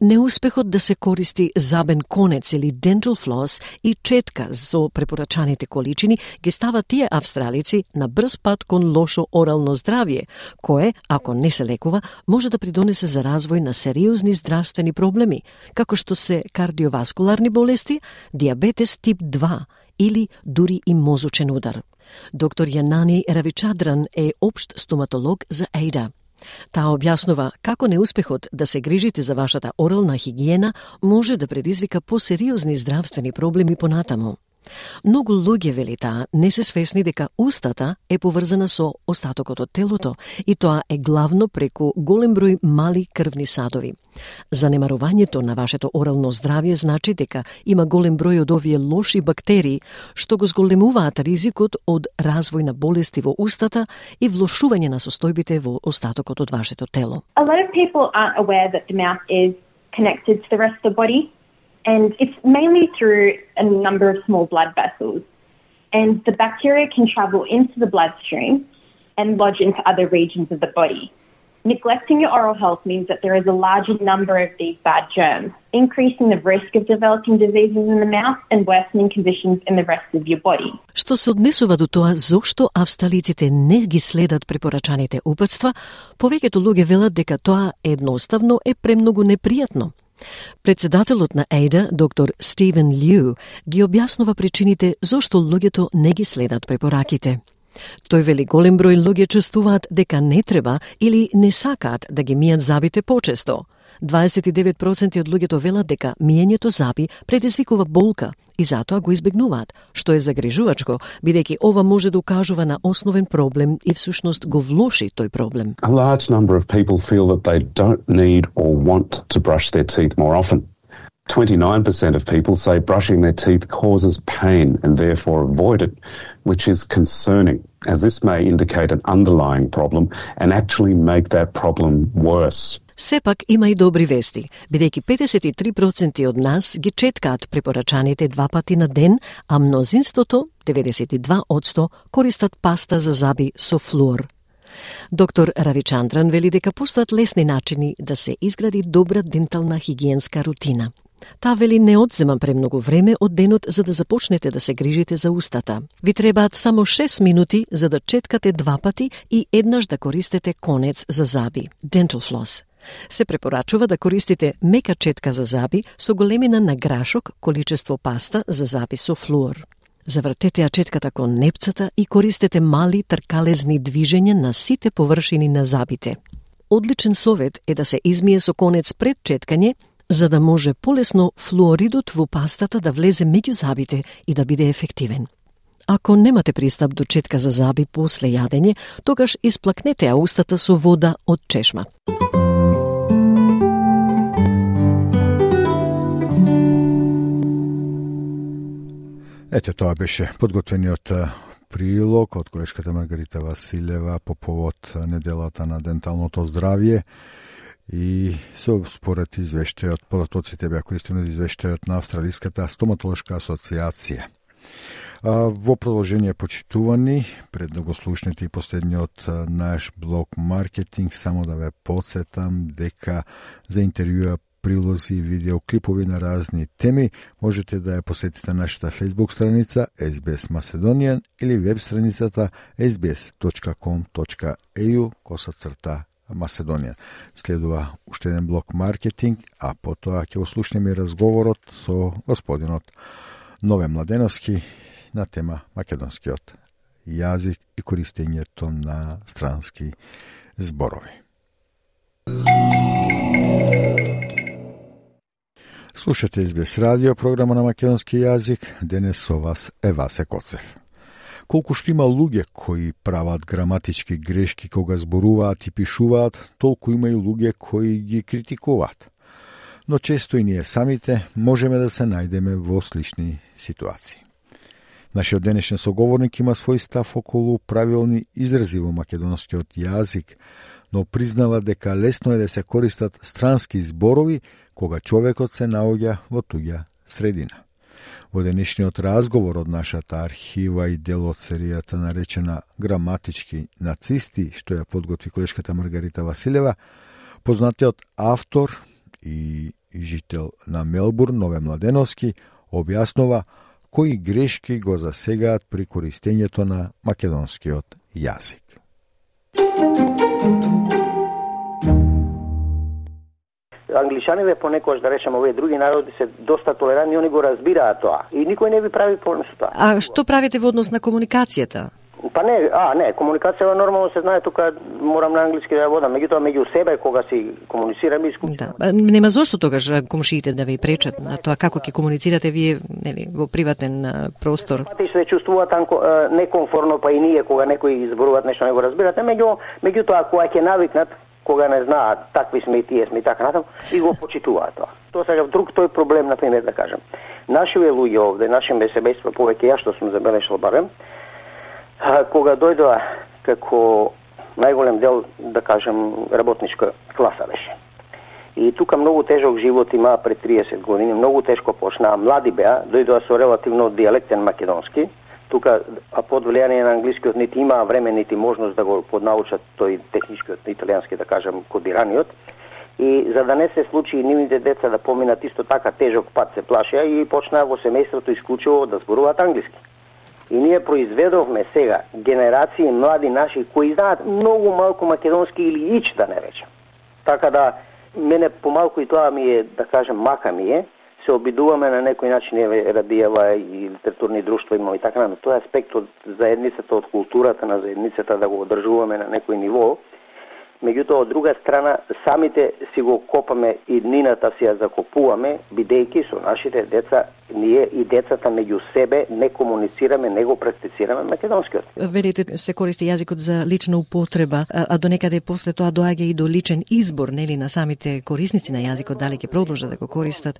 Неуспехот да се користи забен конец или dental floss и четка со препорачаните количини ги става тие австралици на брз пат кон лошо орално здравје, кое, ако не се лекува, може да придонесе за развој на сериозни здравствени проблеми, како што се кардиоваскуларни болести, диабетес тип 2 или дури и мозочен удар. Доктор Јанани Равичадран е обшт стоматолог за ЕЙДА. Таа објаснува како неуспехот да се грижите за вашата орална хигиена може да предизвика посериозни здравствени проблеми понатаму. Многу луѓе, вели таа, не се свесни дека устата е поврзана со остатокот од телото и тоа е главно преку голем број мали крвни садови. Занемарувањето на вашето орално здравје значи дека има голем број од овие лоши бактерии што го зголемуваат ризикот од развој на болести во устата и влошување на состојбите во остатокот од вашето тело. A lot of people aren't aware that the mouth is connected to the rest of the body. And it's mainly through a number of small blood vessels. And the bacteria can travel into the bloodstream and lodge into other regions of the body. Neglecting your oral health means that there is a larger number of these bad germs, increasing the risk of developing diseases in the mouth and worsening conditions in the rest of your body. Што се однесува до тоа зошто австралиците не ги следат препорачаните упатства, повеќето луѓе велат дека тоа едноставно е премногу непријатно. Председателот на ЕЙДА, доктор Стивен Лју, ги објаснува причините зошто луѓето не ги следат препораките. Тој вели голем број луѓе чувствуваат дека не треба или не сакаат да ги мијат забите почесто – 29% од луѓето велат дека миењето запи предизвикува болка и затоа го избегнуваат, што е загрижувачко, бидејќи ова може да укажува на основен проблем и всушност го влоши тој проблем. A large number of people feel that they don't need or want to brush their teeth more often. 29% of people say brushing their teeth causes pain and therefore avoid it, which is concerning, as this may indicate an underlying problem and actually make that problem worse. Сепак има и добри вести, бидејќи 53% од нас ги четкаат препорачаните два пати на ден, а мнозинството, 92%, користат паста за заби со флуор. Доктор Равичандран вели дека постојат лесни начини да се изгради добра дентална хигиенска рутина. Та вели не одзема премногу време од денот за да започнете да се грижите за устата. Ви требаат само 6 минути за да четкате два пати и еднаш да користите конец за заби, dental floss. Се препорачува да користите мека четка за заби со големина на грашок, количество паста за заби со флуор. Завртете ја четката кон непцата и користете мали тркалезни движења на сите површини на забите. Одличен совет е да се измие со конец пред четкање, за да може полесно флуоридот во пастата да влезе меѓу забите и да биде ефективен. Ако немате пристап до четка за заби после јадење, тогаш исплакнете ја устата со вода од чешма. Ете, тоа беше подготвениот прилог од колешката Маргарита Василева по повод неделата на денталното здравје и со според извештајот, податоците беа користени од извештајот на Австралиската стоматолошка асоциација. Во продолжение почитувани, пред да го слушнете и последниот наш блог маркетинг, само да ве подсетам дека за интервјуа прилози и видеоклипови на разни теми, можете да ја посетите нашата Facebook страница SBS Macedonian или веб страницата sbs.com.eu коса Македонија. Следува уште еден блок маркетинг, а потоа ќе ослушнеме разговорот со господинот Нове Младеновски на тема македонскиот јазик и користењето на странски зборови. Слушате избес радио, програма на македонски јазик. Денес со вас е Васе Коцев. Колку што има луѓе кои прават граматички грешки кога зборуваат и пишуваат, толку има и луѓе кои ги критикуваат. Но често и ние самите можеме да се најдеме во слични ситуации. Нашиот денешен соговорник има свој став околу правилни изрази во македонскиот јазик, но признава дека лесно е да се користат странски зборови кога човекот се наоѓа во туѓа средина. Во денешниот разговор од нашата архива и дел од серијата наречена Граматички нацисти, што ја подготви колешката Маргарита Василева, познатиот автор и жител на Мелбурн, Нове Младеновски, објаснува кои грешки го засегаат при користењето на македонскиот јазик англичаните понекогаш да речеме овие други народи се доста толерантни, они го разбираат тоа и никој не ви прави проблем со тоа. А што правите во однос на комуникацијата? Па не, а не, комуникацијава нормално се знае тука морам на англиски да ја водам, меѓутоа меѓу себе кога си комуницираме исклучително. Да. Нема зошто тогаш комшиите да ви пречат на тоа како ќе комуницирате вие нели во приватен простор. Пати се чувствуваат некомфорно, па и ние кога некои изборуваат нешто не го разбирате, меѓу меѓутоа кога ќе навикнат кога не знаат такви сме и тие сме и така натаму и го почитуваат тоа. Тоа сега друг тој проблем на пример да кажам. Нашиве луѓе овде, наше семејства повеќе ја што сум забелешал барем, кога дојдоа како најголем дел, да кажем, работничка класа беше. И тука многу тежок живот има пред 30 години, многу тешко почнаа, млади беа, дојдоа со релативно диалектен македонски, тука а под влијание на англискиот нити има време нити можност да го поднаучат тој техничкиот италијански да кажам кодираниот и за да не се случи и нивните деца да поминат исто така тежок пат се плашеа и почнаа во семејството исклучиво да зборуваат англиски. И ние произведовме сега генерации млади наши кои знаат многу малку македонски или ич да не речам. Така да мене помалку и тоа ми е, да кажам мака ми е, се обидуваме на некој начин, еве, радијава и литературни друштва имаме и така, но тоа аспект од заедницата, од културата на заедницата да го одржуваме на некој ниво, Меѓутоа, од друга страна, самите си го копаме и днината си ја закопуваме, бидејќи со нашите деца, ние и децата меѓу себе не комуницираме, не го практицираме македонскиот. Велите се користи јазикот за лична употреба, а до некаде после тоа доаѓа и до личен избор, нели, на самите корисници на јазикот, дали ќе продолжат да го користат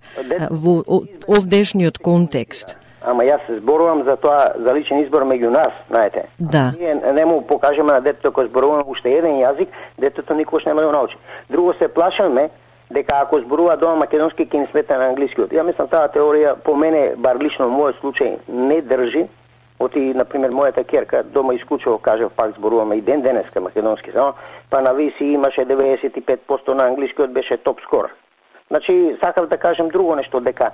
во овдешниот контекст. Ама јас се зборувам за тоа, за личен избор меѓу нас, знаете. Да. Ние не му покажеме на детето кој зборуваме уште еден јазик, детето никош нема да го научи. Друго се плашаме дека ако зборува дома македонски ќе ни смета на англискиот. Ја мислам таа теорија по мене, бар лично мојот случај, не држи. Оти, например, мојата керка дома исклучиво кажав пак зборуваме и ден денеска македонски само, па на виси имаше 95% на англискиот беше топ скор. Значи, сакав да кажем друго нешто дека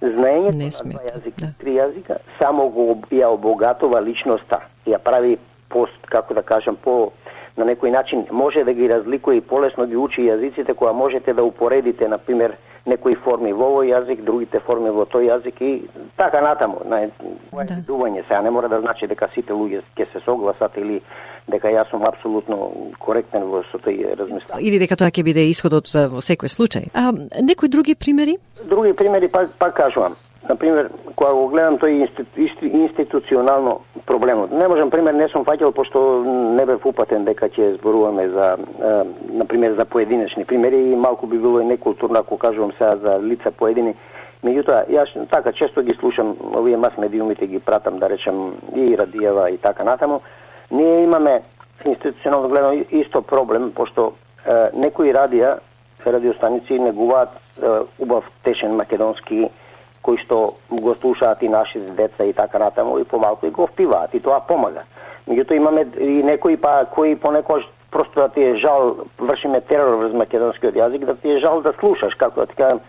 Знаењето на два јазика, да. три јазика, само го ја обогатува личноста, ја прави пост, како да кажам, по на некој начин може да ги разликува и полесно ги учи јазиците која можете да упоредите, на пример, некои форми во овој јазик, другите форми во тој јазик и така натаму. На да. сега не мора да значи дека сите луѓе ќе се согласат или дека јас сум апсолутно коректен во со тој размислување. Или дека тоа ќе биде исходот во секој случај. А некои други примери? Други примери пак пак кажувам. Например, кога го гледам тој институционално проблемот. Не можам, пример, не сум фаќал, пошто не бев упатен дека ќе зборуваме за, е, например, за поединечни примери и малку би било и некултурно ако кажувам сега за лица поедини. Меѓутоа, јас така често ги слушам овие мас медиумите ги пратам, да речем, и Радиева и така натаму. Ние имаме институционално гледано исто проблем, пошто е, некои радија, радиостаници негуваат е, убав тешен македонски кои што го слушаат и нашите деца и така натаму и помалку и го впиваат и тоа помага. Меѓутоа имаме и некои па кои понекогаш просто да ти е жал, вршиме терор врз македонскиот јазик, да ти е жал да слушаш, како да ти кажам,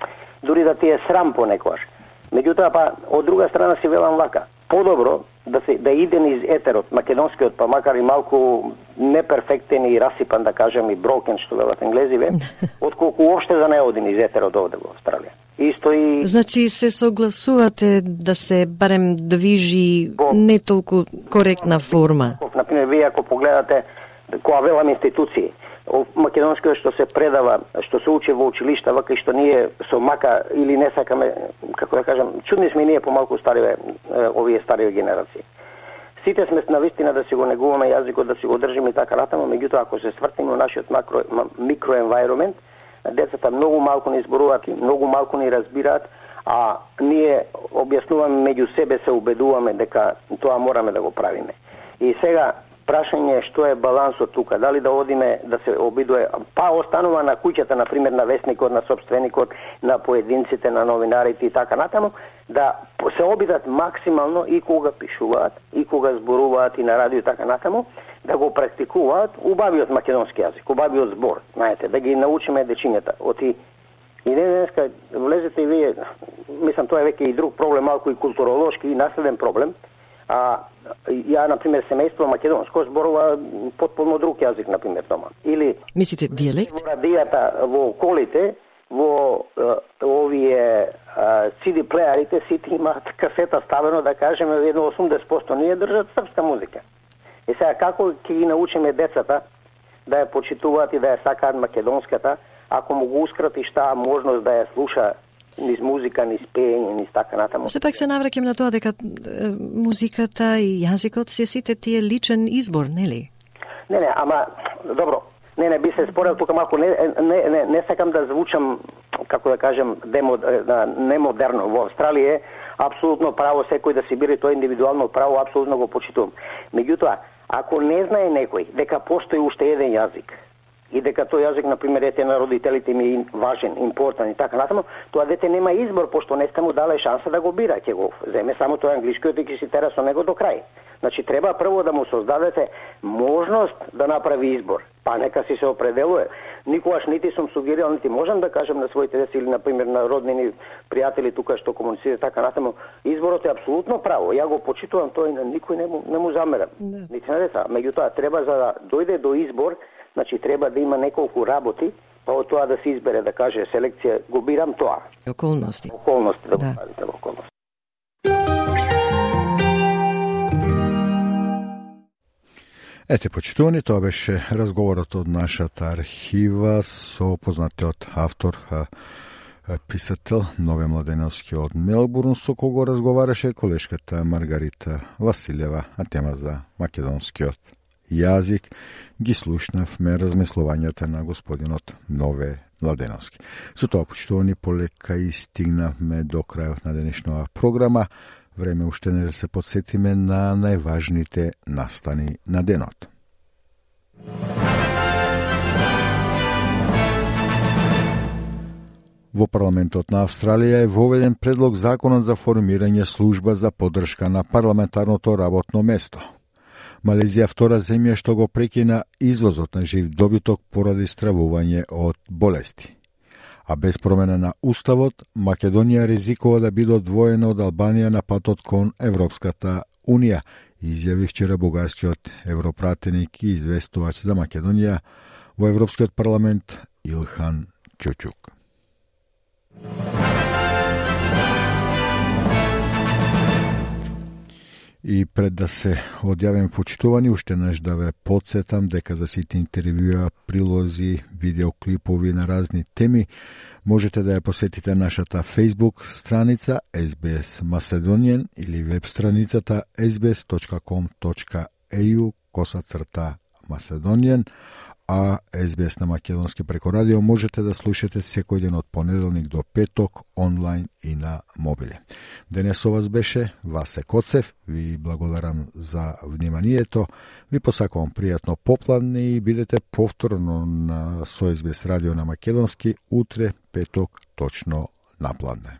дури да ти е срам понекогаш. Меѓутоа па од друга страна си велам вака, подобро да се да иде низ етерот македонскиот па макар и малку неперфектен и расипан да кажем и брокен што велат енглезиве, отколку уопште да не оди низ етерот овде во Австралија. Исто и Значи се согласувате да се барем движи во... не толку коректна форма. Например, вие ако погледате која велам институции, македонскиот што се предава, што се учи во училишта, вака и што ние со мака или не сакаме, како да кажам, чудни сме ние помалку стариве, овие стариви генерации. Сите сме на вистина да си го негуваме јазикот, да си го држиме и така натаму, меѓутоа ако се свртиме во нашиот макро, микроенвајромент, децата многу малку не изборуваат, многу малку не разбираат, а ние објаснуваме меѓу себе се убедуваме дека тоа мораме да го правиме. И сега прашање е што е балансот тука, дали да одиме да се обидува, па останува на куќата, на пример на вестникот, на собственикот, на поединците, на новинарите и така натаму, да се обидат максимално и кога пишуваат, и кога зборуваат и на радио и така натаму, да го практикуваат. Убавиот македонски јазик, убавиот збор, знаете, да ги научиме дечињата. Оти и не денеска влезете и вие, мислам тоа е веќе и друг проблем, малку и културолошки и наследен проблем, а ја, на пример, семејство македонско зборува потполно друг јазик, на пример, дома. Или... Мислите диалект? Во радијата, во околите, во овие CD плеерите сите имаат касета ставено, да кажеме, едно 80% ние држат српска музика. Е сега како ќе ги научиме децата да ја почитуваат и да ја сакаат македонската, ако му го ускратиш таа можност да ја слуша низ музика, низ пеење, низ така натаму. Сепак се навраќам на тоа дека е, музиката и јазикот се сите тие личен избор, нели? Не, не, ама добро. Не, не, би се спорел тука малку не, не, не, не сакам да звучам како да кажем демо, немодерно. Во Австралија е апсолутно право секој да си бире тоа индивидуално право, апсолутно го почитувам. Меѓутоа, ако не знае некој дека постои уште еден јазик, и дека тој јазик, на пример, ете на родителите ми е важен, импортен и така натаму, тоа дете нема избор, пошто не сте му дале шанса да го бира, ќе го земе само тој англискиот и ќе си тера со него до крај. Значи, треба прво да му создадете можност да направи избор, па нека си се определува. Никогаш нити сум сугерирал, нити можам да кажам на своите деца или, на пример, на роднини пријатели тука што комуницира така натаму, изборот е апсолутно право. Ја го почитувам тој, никој не му, не му замерам. Да. Нити на деца. Меѓутоа, треба за да дојде до избор, Значи треба да има неколку работи, па од тоа да се избере да каже селекција, го бирам тоа. Околности. Околности да, Да. го правите во околности. Ете, почитувани, тоа беше разговорот од нашата архива со познатиот автор, а, а, писател Нове Младеновски од Мелбурн, со кого разговараше колешката Маргарита Василева на тема за македонскиот јазик. Ги слушнавме размислувањата на господинот Нове Младеновски. Со тоа, почитувани, полека и стигнавме до крајот на денешнава програма. Време уште не да се подсетиме на најважните настани на денот. Во парламентот на Австралија е воведен предлог законот за формирање служба за поддршка на парламентарното работно место. Малезија втора земја што го прекина извозот на жив добиток поради стравување од болести. А без промена на уставот, Македонија ризикува да биде одвоена од Албанија на патот кон Европската Унија, изјави вчера бугарскиот европратеник и известувач за Македонија во Европскиот парламент Илхан Чучук. И пред да се одјавим почитувани, уште неш да ве подсетам дека за сите интервјуа, прилози, видеоклипови на разни теми, можете да ја посетите нашата Facebook страница SBS Macedonian или веб страницата sbs.com.eu коса црта Macedonian, а SBS на Македонски преко радио можете да слушате секој ден од понеделник до петок онлайн и на мобиле. Денес со вас беше Васе Коцев, ви благодарам за вниманието, ви посакувам пријатно попладне и бидете повторно на со SBS радио на Македонски утре петок точно на пладне.